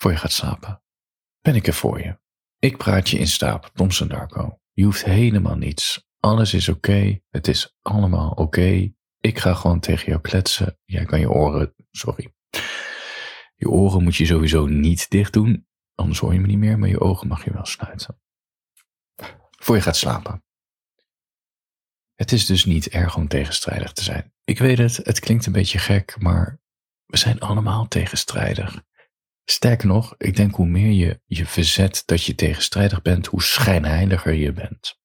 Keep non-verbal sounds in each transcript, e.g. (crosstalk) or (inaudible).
voor je gaat slapen, ben ik er voor je. Ik praat je in staap, Thompson Darko. Je hoeft helemaal niets. Alles is oké. Het is allemaal oké. Ik ga gewoon tegen jou kletsen. Jij kan je oren, sorry. Je oren moet je sowieso niet dicht doen, anders hoor je me niet meer, maar je ogen mag je wel sluiten. Voor je gaat slapen. Het is dus niet erg om tegenstrijdig te zijn. Ik weet het, het klinkt een beetje gek, maar we zijn allemaal tegenstrijdig. Sterker nog, ik denk hoe meer je je verzet dat je tegenstrijdig bent, hoe schijnheiliger je bent.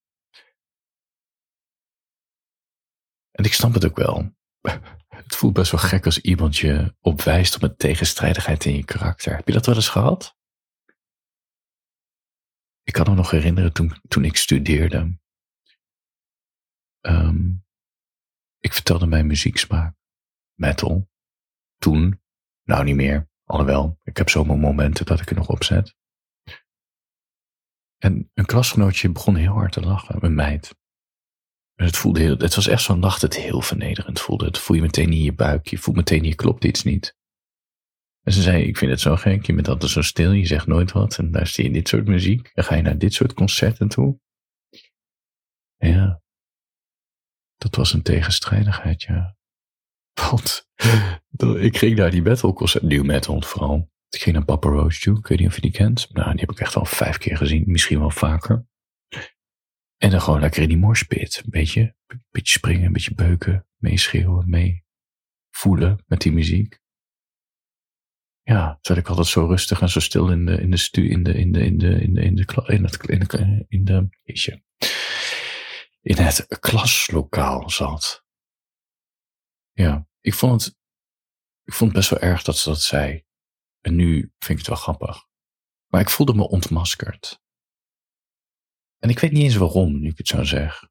En ik snap het ook wel. (laughs) Het voelt best wel gek als iemand je opwijst op een tegenstrijdigheid in je karakter. Heb je dat wel eens gehad? Ik kan me nog herinneren toen, toen ik studeerde. Ehm, ik vertelde mijn muzieksmaak. Metal. Toen. Nou, niet meer. Alhoewel, ik heb zomaar momenten dat ik er nog op zet. En een klasgenootje begon heel hard te lachen, een meid. En het voelde heel, het was echt zo'n nacht het heel vernederend voelde. Het voel je meteen in je buik, je voelt meteen hier klopt iets niet. En ze zei, ik vind het zo gek, je bent altijd zo stil, je zegt nooit wat. En luister je dit soort muziek, en ga je naar dit soort concerten toe. Ja, dat was een tegenstrijdigheid, ja. Want ik ging naar die metalconcert, new metal vooral. Ik ging naar Papa Roach toe, ik weet niet of je die kent. Nou, die heb ik echt al vijf keer gezien, misschien wel vaker. En dan gewoon lekker in die morspit. Een beetje, een beetje springen, een beetje beuken, meeschreeuwen, mee voelen met die muziek. Ja, zat ik altijd zo rustig en zo stil in de, in de stu, in de, in de, in de, in de, in de, in het, in de, in de, in het klaslokaal zat. Ja, ik vond het, ik vond het best wel erg dat ze dat zei. En nu vind ik het wel grappig. Maar ik voelde me ontmaskerd. En ik weet niet eens waarom, nu ik het zo zeg.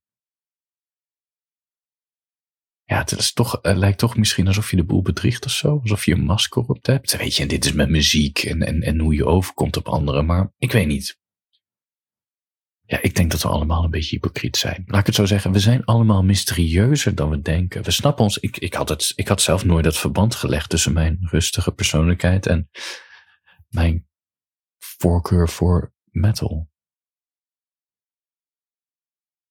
Ja, het, is toch, lijkt toch misschien alsof je de boel bedriegt of zo. Alsof je een masker op hebt. Weet je, en dit is met muziek en, en, en hoe je overkomt op anderen. Maar ik weet niet. Ja, ik denk dat we allemaal een beetje hypocriet zijn. Laat ik het zo zeggen, we zijn allemaal mysterieuzer dan we denken. We snappen ons. Ik, ik, had, het, ik had zelf nooit dat verband gelegd tussen mijn rustige persoonlijkheid en mijn voorkeur voor metal.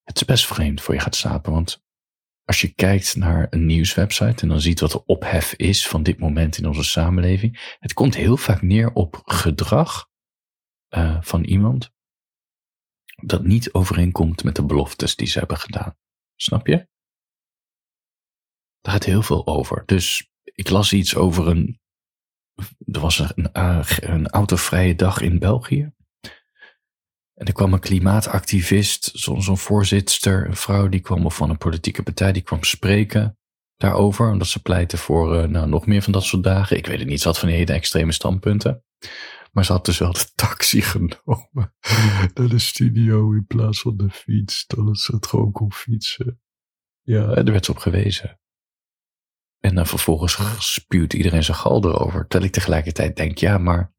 Het is best vreemd voor je gaat slapen, want als je kijkt naar een nieuwswebsite en dan ziet wat de ophef is van dit moment in onze samenleving, het komt heel vaak neer op gedrag uh, van iemand dat niet overeenkomt met de beloftes die ze hebben gedaan. Snap je? Daar gaat heel veel over. Dus ik las iets over een. Er was een, een autovrije dag in België. En er kwam een klimaatactivist, zo'n zo voorzitter, een vrouw, die kwam van een politieke partij, die kwam spreken daarover. Omdat ze pleiten voor uh, nou, nog meer van dat soort dagen. Ik weet het niet, ze van hele extreme standpunten. Maar ze had dus wel de taxi (laughs) genomen naar de studio in plaats van de fiets. Dat ze het gewoon kon fietsen. Ja, en er werd ze op gewezen. En dan vervolgens spuwt iedereen zijn gal erover. Terwijl ik tegelijkertijd denk, ja, maar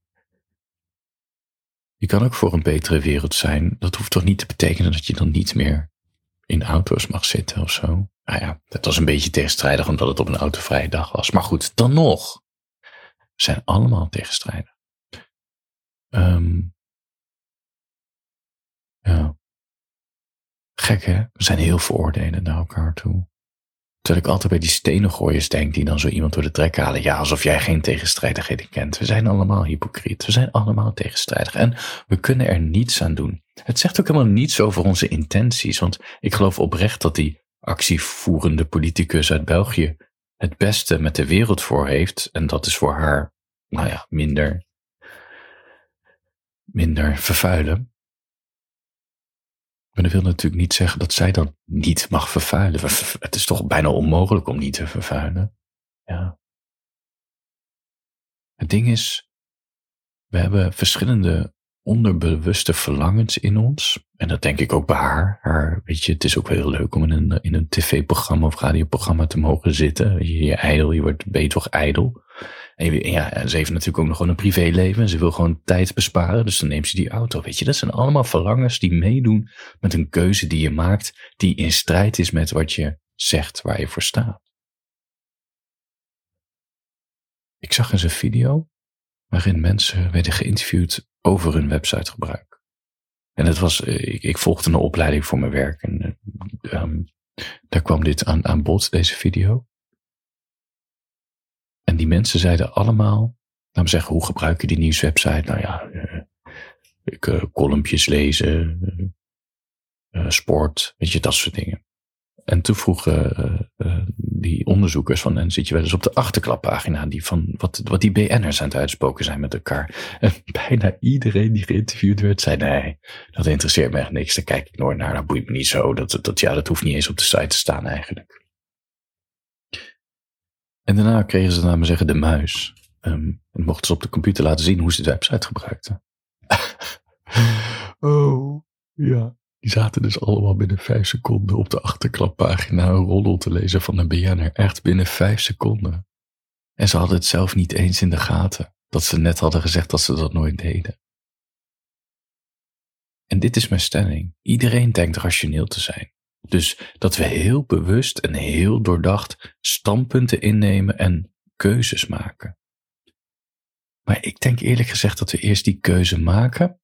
je kan ook voor een betere wereld zijn. Dat hoeft toch niet te betekenen dat je dan niet meer in auto's mag zitten of zo. Nou ja, dat was een beetje tegenstrijdig omdat het op een autovrije dag was. Maar goed, dan nog. Zijn allemaal tegenstrijdig. Um, ja. Gek hè? We zijn heel veroordelend naar elkaar toe. Terwijl ik altijd bij die stenengooiers denk die dan zo iemand door de trek halen. Ja, alsof jij geen tegenstrijdigheden kent. We zijn allemaal hypocriet. We zijn allemaal tegenstrijdig. En we kunnen er niets aan doen. Het zegt ook helemaal niets over onze intenties. Want ik geloof oprecht dat die actievoerende politicus uit België het beste met de wereld voor heeft. En dat is voor haar, nou ja, minder minder vervuilen. Maar dat wil natuurlijk niet zeggen dat zij dan niet mag vervuilen. Het is toch bijna onmogelijk om niet te vervuilen. Ja. Het ding is, we hebben verschillende onderbewuste verlangens in ons. En dat denk ik ook bij haar. haar weet je, het is ook heel leuk om in een, in een tv-programma of radioprogramma te mogen zitten. Je, je je wordt, ben je toch ijdel. En ja, ze heeft natuurlijk ook nog gewoon een privéleven. Ze wil gewoon tijd besparen, dus dan neemt ze die auto. Weet je, dat zijn allemaal verlangens die meedoen met een keuze die je maakt, die in strijd is met wat je zegt waar je voor staat. Ik zag eens een video waarin mensen werden geïnterviewd over hun websitegebruik. En het was, ik, ik volgde een opleiding voor mijn werk en um, daar kwam dit aan, aan bod, deze video. En die mensen zeiden allemaal, laten we zeggen, hoe gebruik je die nieuwswebsite? Nou ja, uh, ik, uh, kolompjes lezen, uh, sport, weet je, dat soort dingen. En toen vroegen die onderzoekers van, en zit je wel eens op de achterklappagina, die van wat, wat die BN'ers aan het uitspoken zijn met elkaar. En (laughs) bijna iedereen die geïnterviewd werd, zei nee, dat interesseert me echt niks, daar kijk ik nooit naar, dat boeit me niet zo, dat, dat, ja, dat hoeft niet eens op de site te staan eigenlijk. En daarna kregen ze, laten we zeggen, de muis. Um, en mochten ze op de computer laten zien hoe ze de website gebruikten. (laughs) oh, ja. Die zaten dus allemaal binnen vijf seconden op de achterklappagina een roddel te lezen van een BN'er. Echt binnen vijf seconden. En ze hadden het zelf niet eens in de gaten. Dat ze net hadden gezegd dat ze dat nooit deden. En dit is mijn stelling. Iedereen denkt rationeel te zijn. Dus dat we heel bewust en heel doordacht standpunten innemen en keuzes maken. Maar ik denk eerlijk gezegd dat we eerst die keuze maken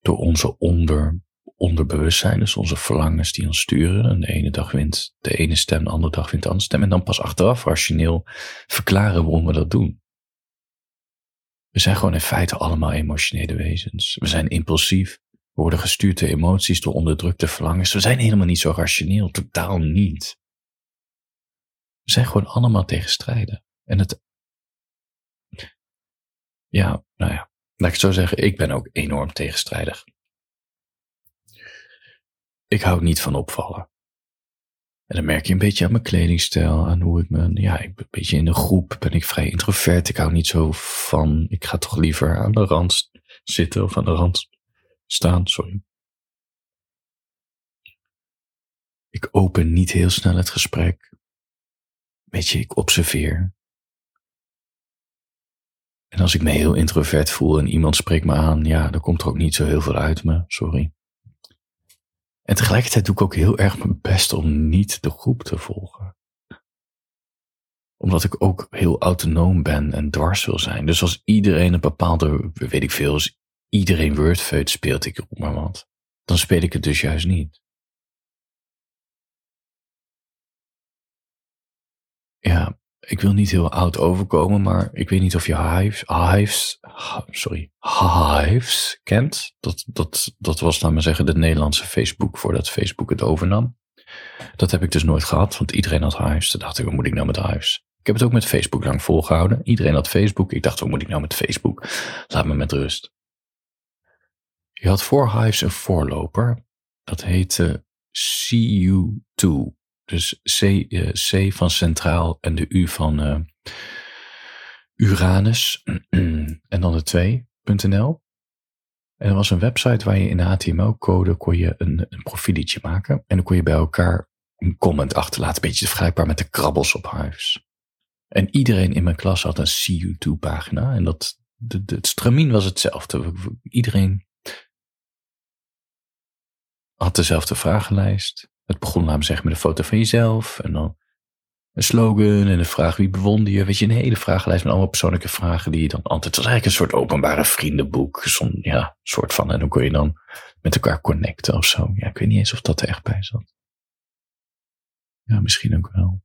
door onze onder, onderbewustzijn, dus onze verlangens die ons sturen. En de ene dag wint de ene stem, de andere dag wint de andere stem. En dan pas achteraf rationeel verklaren waarom we dat doen. We zijn gewoon in feite allemaal emotionele wezens. We zijn impulsief. Worden gestuurd emoties, door onderdrukte verlangens. We zijn helemaal niet zo rationeel, totaal niet. We zijn gewoon allemaal tegenstrijden. En het. Ja, nou ja, laat ik zo zeggen, ik ben ook enorm tegenstrijdig. Ik hou niet van opvallen. En dan merk je een beetje aan mijn kledingstijl, aan hoe ik me, ja, ik ben een beetje in de groep, ben ik vrij introvert. Ik hou niet zo van, ik ga toch liever aan de rand zitten of aan de rand staan, sorry. Ik open niet heel snel het gesprek. Weet je, ik observeer. En als ik me heel introvert voel en iemand spreekt me aan, ja, dan komt er ook niet zo heel veel uit me, sorry. En tegelijkertijd doe ik ook heel erg mijn best om niet de groep te volgen. Omdat ik ook heel autonoom ben en dwars wil zijn. Dus als iedereen een bepaalde, weet ik veel, iedereen Wordfeud speelt, ik op maar wat, dan speel ik het dus juist niet. Ja, ik wil niet heel oud overkomen, maar ik weet niet of je Hives, Hives, sorry, Hives kent. Dat, dat, dat was, laat maar zeggen, de Nederlandse Facebook voordat Facebook het overnam. Dat heb ik dus nooit gehad, want iedereen had Hives. Toen dacht ik, wat moet ik nou met Hives? Ik heb het ook met Facebook lang volgehouden. Iedereen had Facebook. Ik dacht, wat moet ik nou met Facebook? Laat me met rust. Je had voor Hives een voorloper. Dat heette CU2. Dus C, uh, C van centraal en de U van uh, Uranus. (clears throat) en dan de 2.nl. En er was een website waar je in HTML-code kon je een, een profieletje maken. En dan kon je bij elkaar een comment achterlaten. Een beetje vergelijkbaar met de krabbels op Hives. En iedereen in mijn klas had een CU2-pagina. En dat, de, het stramien was hetzelfde. Iedereen had dezelfde vragenlijst. Het begon namelijk zeg met een foto van jezelf en dan een slogan en een vraag wie bewonder je. Weet je, een hele vragenlijst met allemaal persoonlijke vragen die je dan altijd... Het was eigenlijk een soort openbare vriendenboek. Zo'n, ja, soort van. En dan kon je dan met elkaar connecten of zo. Ja, ik weet niet eens of dat er echt bij zat. Ja, misschien ook wel.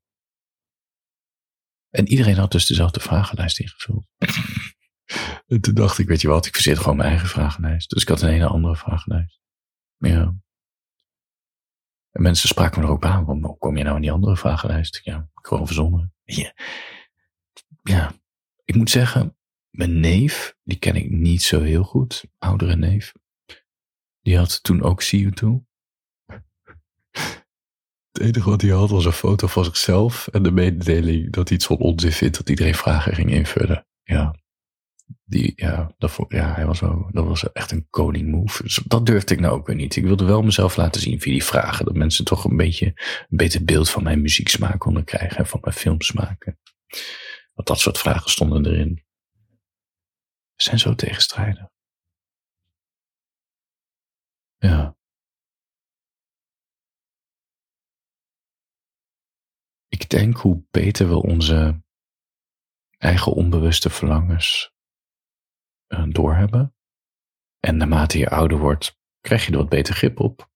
En iedereen had dus dezelfde vragenlijst ingevuld. en toen dacht ik, weet je wat, ik verzet gewoon mijn eigen vragenlijst. Dus ik had een hele andere vragenlijst. Ja. En mensen spraken me er ook aan, hoe kom je nou in die andere vragenlijst? Ja, gewoon verzonnen. Ja. ik moet zeggen, mijn neef, die ken ik niet zo heel goed, oudere neef. Die had toen ook See You Too. Het enige wat hij had was een foto van zichzelf en de mededeling dat hij iets van onzin vindt dat iedereen vragen ging invullen. Ja, die, ja, dat, ja hij was wel, dat was echt een koning move. Dus dat durfde ik nou ook weer niet. Ik wilde wel mezelf laten zien via die vragen. Dat mensen toch een beetje een beter beeld van mijn muzieksmaak konden krijgen. En van mijn filmsmaken. Want dat soort vragen stonden erin. We zijn zo tegenstrijdig. Ja. Ik denk hoe beter we onze eigen onbewuste verlangens doorhebben. En naarmate je ouder wordt, krijg je er wat beter grip op.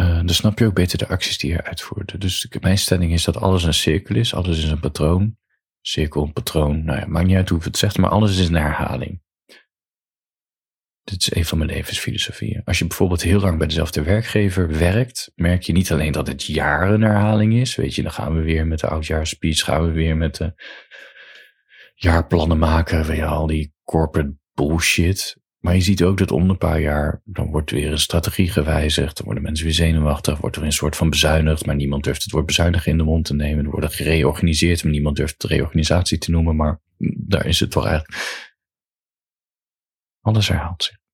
Uh, dan snap je ook beter de acties die je uitvoert. Dus mijn stelling is dat alles een cirkel is, alles is een patroon. Cirkel, patroon, nou ja, maakt niet uit hoe het zegt, maar alles is een herhaling. Dit is een van mijn levensfilosofieën. Als je bijvoorbeeld heel lang bij dezelfde werkgever werkt, merk je niet alleen dat het jaren herhaling is. Weet je, dan gaan we weer met de oudjaarspeech, gaan we weer met de jaarplannen maken, je, al die corporate bullshit. Maar je ziet ook dat om een paar jaar, dan wordt weer een strategie gewijzigd, dan worden mensen weer zenuwachtig, wordt er een soort van bezuinigd, maar niemand durft het woord bezuinigen in de mond te nemen. Er wordt gereorganiseerd, maar niemand durft het reorganisatie te noemen, maar daar is het toch eigenlijk. Alles herhaalt zich.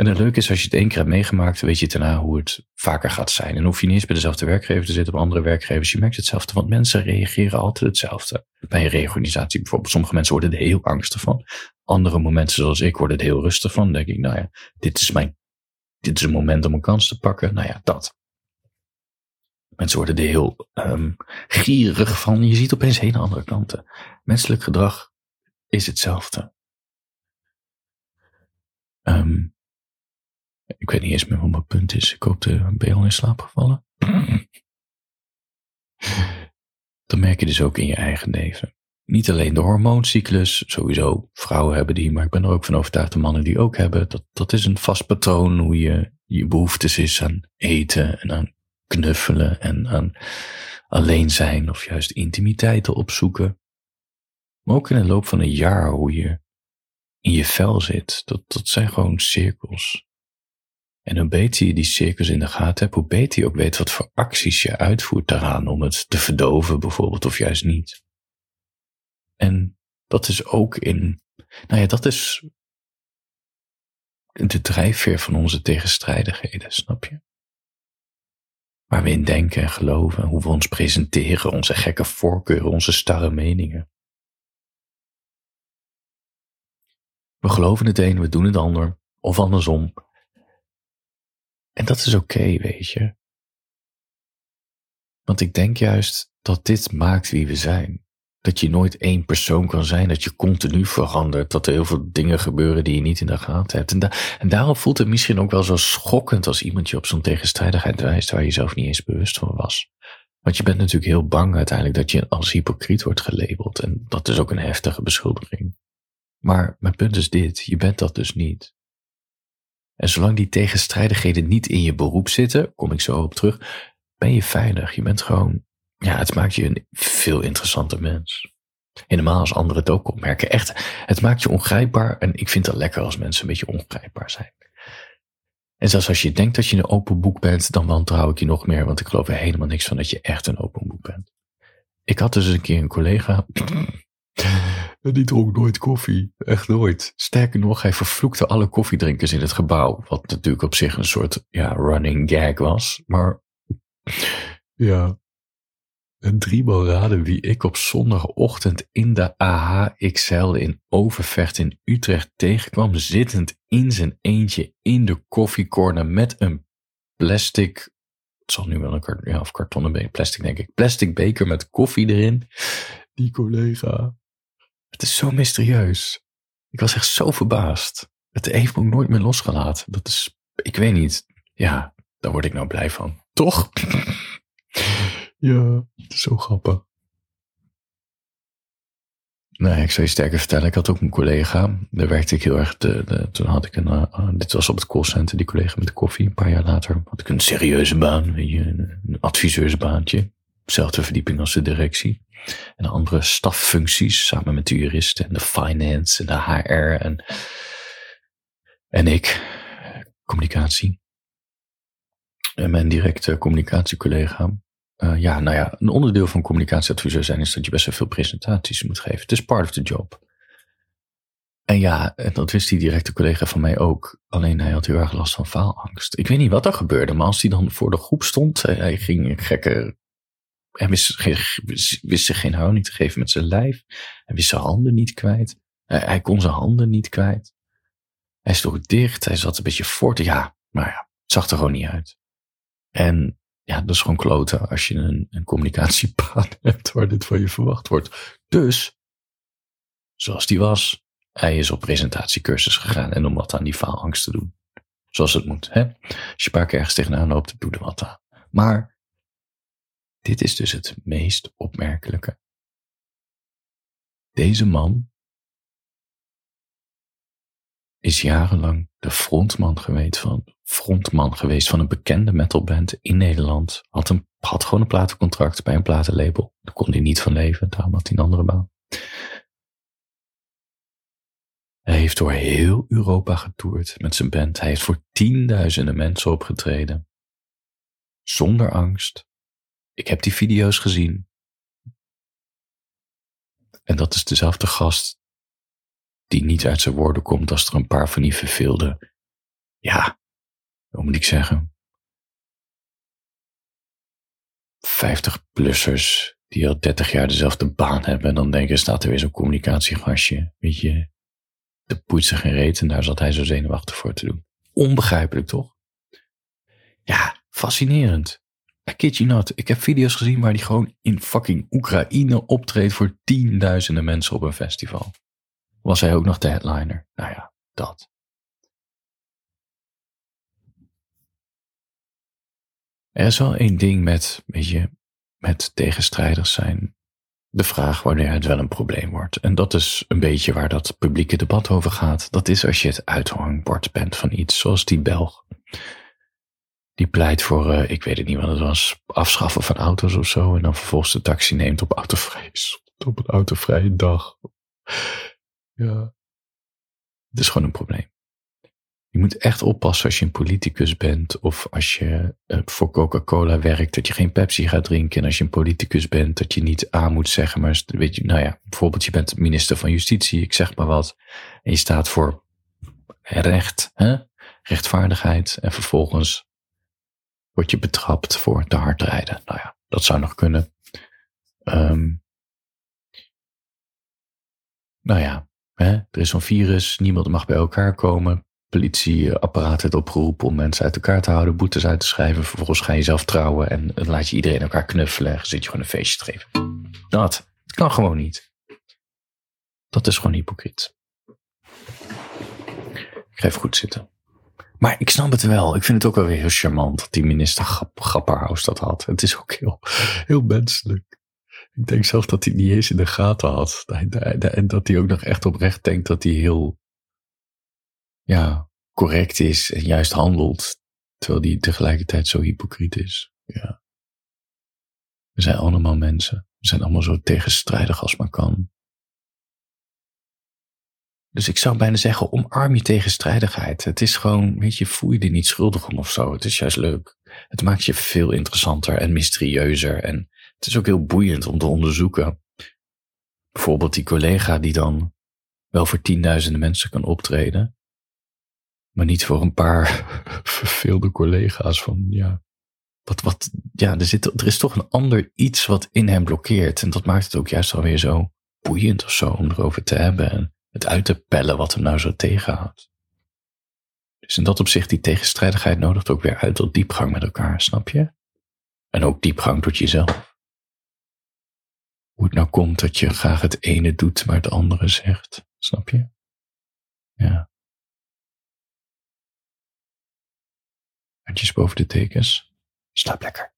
En het leuke is, als je het één keer hebt meegemaakt, weet je daarna hoe het vaker gaat zijn. En hoef je niet eens bij dezelfde werkgever te zitten, op andere werkgevers. Je merkt hetzelfde, want mensen reageren altijd hetzelfde. Bij een reorganisatie bijvoorbeeld. Sommige mensen worden er heel angstig van. Andere momenten, zoals ik, worden er heel rustig van. Dan denk ik, nou ja, dit is mijn, dit is een moment om een kans te pakken. Nou ja, dat. Mensen worden er heel um, gierig van. Je ziet opeens hele andere kanten. Menselijk gedrag is hetzelfde. Um, ik weet niet eens meer wat mijn punt is. Ik hoop de ben al in slaap gevallen? (clears throat) Dan merk je dus ook in je eigen leven. Niet alleen de hormooncyclus, sowieso vrouwen hebben die, maar ik ben er ook van overtuigd de mannen die ook hebben. Dat, dat is een vast patroon hoe je je behoeftes is aan eten en aan knuffelen en aan alleen zijn of juist intimiteiten opzoeken. Maar ook in de loop van een jaar hoe je in je vel zit. Dat, dat zijn gewoon cirkels. En hoe beter je die cirkels in de gaten hebt, hoe beter je ook weet wat voor acties je uitvoert daaraan om het te verdoven bijvoorbeeld of juist niet. En dat is ook in, nou ja, dat is de drijfveer van onze tegenstrijdigheden, snap je? Waar we in denken en geloven, hoe we ons presenteren, onze gekke voorkeuren, onze starre meningen. We geloven het een, we doen het ander, of andersom. En dat is oké, weet je. Want ik denk juist dat dit maakt wie we zijn. Dat je nooit één persoon kan zijn, dat je continu verandert, dat er heel veel dingen gebeuren die je niet in de gaten hebt. En, en daarom voelt het misschien ook wel zo schokkend als iemand je op zo'n tegenstrijdigheid wijst waar je zelf niet eens bewust van was. Want je bent natuurlijk heel bang uiteindelijk dat je als hypocriet wordt gelabeld. En dat is ook een heftige beschuldiging. Maar mijn punt is dit, je bent dat dus niet. En zolang die tegenstrijdigheden niet in je beroep zitten, kom ik zo op terug, ben je veilig. Je bent gewoon, ja, het maakt je een veel interessanter mens. Helemaal als anderen het ook opmerken. Echt, het maakt je ongrijpbaar. En ik vind het lekker als mensen een beetje ongrijpbaar zijn. En zelfs als je denkt dat je een open boek bent, dan wantrouw ik je nog meer, want ik geloof er helemaal niks van dat je echt een open boek bent. Ik had dus een keer een collega, die dronk nooit koffie. Echt nooit. Sterker nog, hij vervloekte alle koffiedrinkers in het gebouw. Wat natuurlijk op zich een soort ja, running gag was. Maar ja. En driemaal raden wie ik op zondagochtend in de AHXL in Overvecht in Utrecht tegenkwam. Zittend in zijn eentje in de koffiecorner met een plastic het zal nu wel een kart, ja, of kartonnen plastic denk ik. Plastic beker met koffie erin. Die collega. Het is zo mysterieus. Ik was echt zo verbaasd. Het heeft me ook nooit meer losgelaten. Dat is, ik weet niet. Ja, daar word ik nou blij van. Toch? (laughs) ja, het is zo grappig. Nee, ik zou je sterker vertellen. Ik had ook een collega. Daar werkte ik heel erg. De, toen had ik een. Uh, dit was op het callcenter, die collega met de koffie. Een paar jaar later had ik een serieuze baan. Weet je, een, een adviseursbaantje. Zelfde verdieping als de directie en andere staffuncties samen met de juristen en de finance en de HR en, en ik, communicatie. En mijn directe communicatiecollega. Uh, ja, nou ja, een onderdeel van communicatieadviseur zijn is dat je best wel veel presentaties moet geven. Het is part of the job. En ja, dat wist die directe collega van mij ook. Alleen hij had heel erg last van faalangst. Ik weet niet wat er gebeurde, maar als hij dan voor de groep stond, hij ging gekke hij wist, zich geen houding te geven met zijn lijf. Hij wist zijn handen niet kwijt. Hij, kon zijn handen niet kwijt. Hij stond dicht. Hij zat een beetje voort. Ja, maar ja, het zag er gewoon niet uit. En ja, dat is gewoon kloten als je een, een communicatiepad (laughs) hebt waar dit van je verwacht wordt. Dus, zoals die was, Hij is op presentatiecursus gegaan en om wat aan die faalangst te doen. Zoals het moet. Hè? Als je een paar keer ergens tegenaan loopt, doe er wat aan. Maar dit is dus het meest opmerkelijke. Deze man is jarenlang de frontman geweest van, frontman geweest van een bekende metalband in Nederland. Had, een, had gewoon een platencontract bij een platenlabel. Daar kon hij niet van leven, daarom had hij een andere baan. Hij heeft door heel Europa getoerd met zijn band. Hij heeft voor tienduizenden mensen opgetreden. Zonder angst. Ik heb die video's gezien. En dat is dezelfde gast die niet uit zijn woorden komt als er een paar van die verveelde, ja, hoe moet ik zeggen, 50-plussers die al 30 jaar dezelfde baan hebben en dan denken, staat er weer zo'n communicatiegastje, weet je, de poetsen geen reet en daar zat hij zo zenuwachtig voor te doen. Onbegrijpelijk toch? Ja, fascinerend. I not. Ik heb video's gezien waar hij gewoon in fucking Oekraïne optreedt voor tienduizenden mensen op een festival was hij ook nog de headliner. Nou ja, dat. Er is wel één ding met, weet met tegenstrijders zijn. De vraag wanneer het wel een probleem wordt. En dat is een beetje waar dat publieke debat over gaat. Dat is als je het uithangbord bent van iets, zoals die Belg. Die pleit voor, uh, ik weet het niet wat het was, afschaffen van auto's of zo. En dan vervolgens de taxi neemt op autovrije, (laughs) op een autovrije dag. Ja. Het is gewoon een probleem. Je moet echt oppassen als je een politicus bent of als je uh, voor Coca-Cola werkt, dat je geen Pepsi gaat drinken. En als je een politicus bent, dat je niet A moet zeggen, maar weet je, nou ja, bijvoorbeeld je bent minister van Justitie, ik zeg maar wat. En je staat voor recht, hè? rechtvaardigheid. En vervolgens word je betrapt voor te hard rijden. Nou ja, dat zou nog kunnen. Um, nou ja, Hè? Er is zo'n virus, niemand mag bij elkaar komen. Politieapparaat heeft opgeroepen om mensen uit elkaar te houden, boetes uit te schrijven. Vervolgens ga je zelf trouwen en laat je iedereen elkaar knuffelen. En zit je gewoon een feestje te geven. Dat, het kan gewoon niet. Dat is gewoon hypocriet. Ik ga even goed zitten. Maar ik snap het wel. Ik vind het ook wel weer heel charmant dat die minister Grapperhaus dat had. Het is ook heel, heel menselijk. Ik denk zelf dat hij niet eens in de gaten had. En dat hij ook nog echt oprecht denkt dat hij heel ja, correct is en juist handelt. Terwijl hij tegelijkertijd zo hypocriet is. Ja. We zijn allemaal mensen. We zijn allemaal zo tegenstrijdig als maar kan. Dus ik zou bijna zeggen, omarm je tegenstrijdigheid. Het is gewoon, weet je, voel je er niet schuldig om of zo. Het is juist leuk. Het maakt je veel interessanter en mysterieuzer en het is ook heel boeiend om te onderzoeken. Bijvoorbeeld die collega die dan wel voor tienduizenden mensen kan optreden, maar niet voor een paar (laughs) verveelde collega's van ja. Wat, wat, ja, er, zit, er is toch een ander iets wat in hem blokkeert. En dat maakt het ook juist alweer zo boeiend of zo om erover te hebben. En het uit te pellen wat hem nou zo tegenhoudt. Dus in dat opzicht, die tegenstrijdigheid nodigt ook weer uit tot diepgang met elkaar, snap je? En ook diepgang tot jezelf hoe het nou komt dat je graag het ene doet, maar het andere zegt. Snap je? Ja. Handjes boven de tekens. Slaap lekker.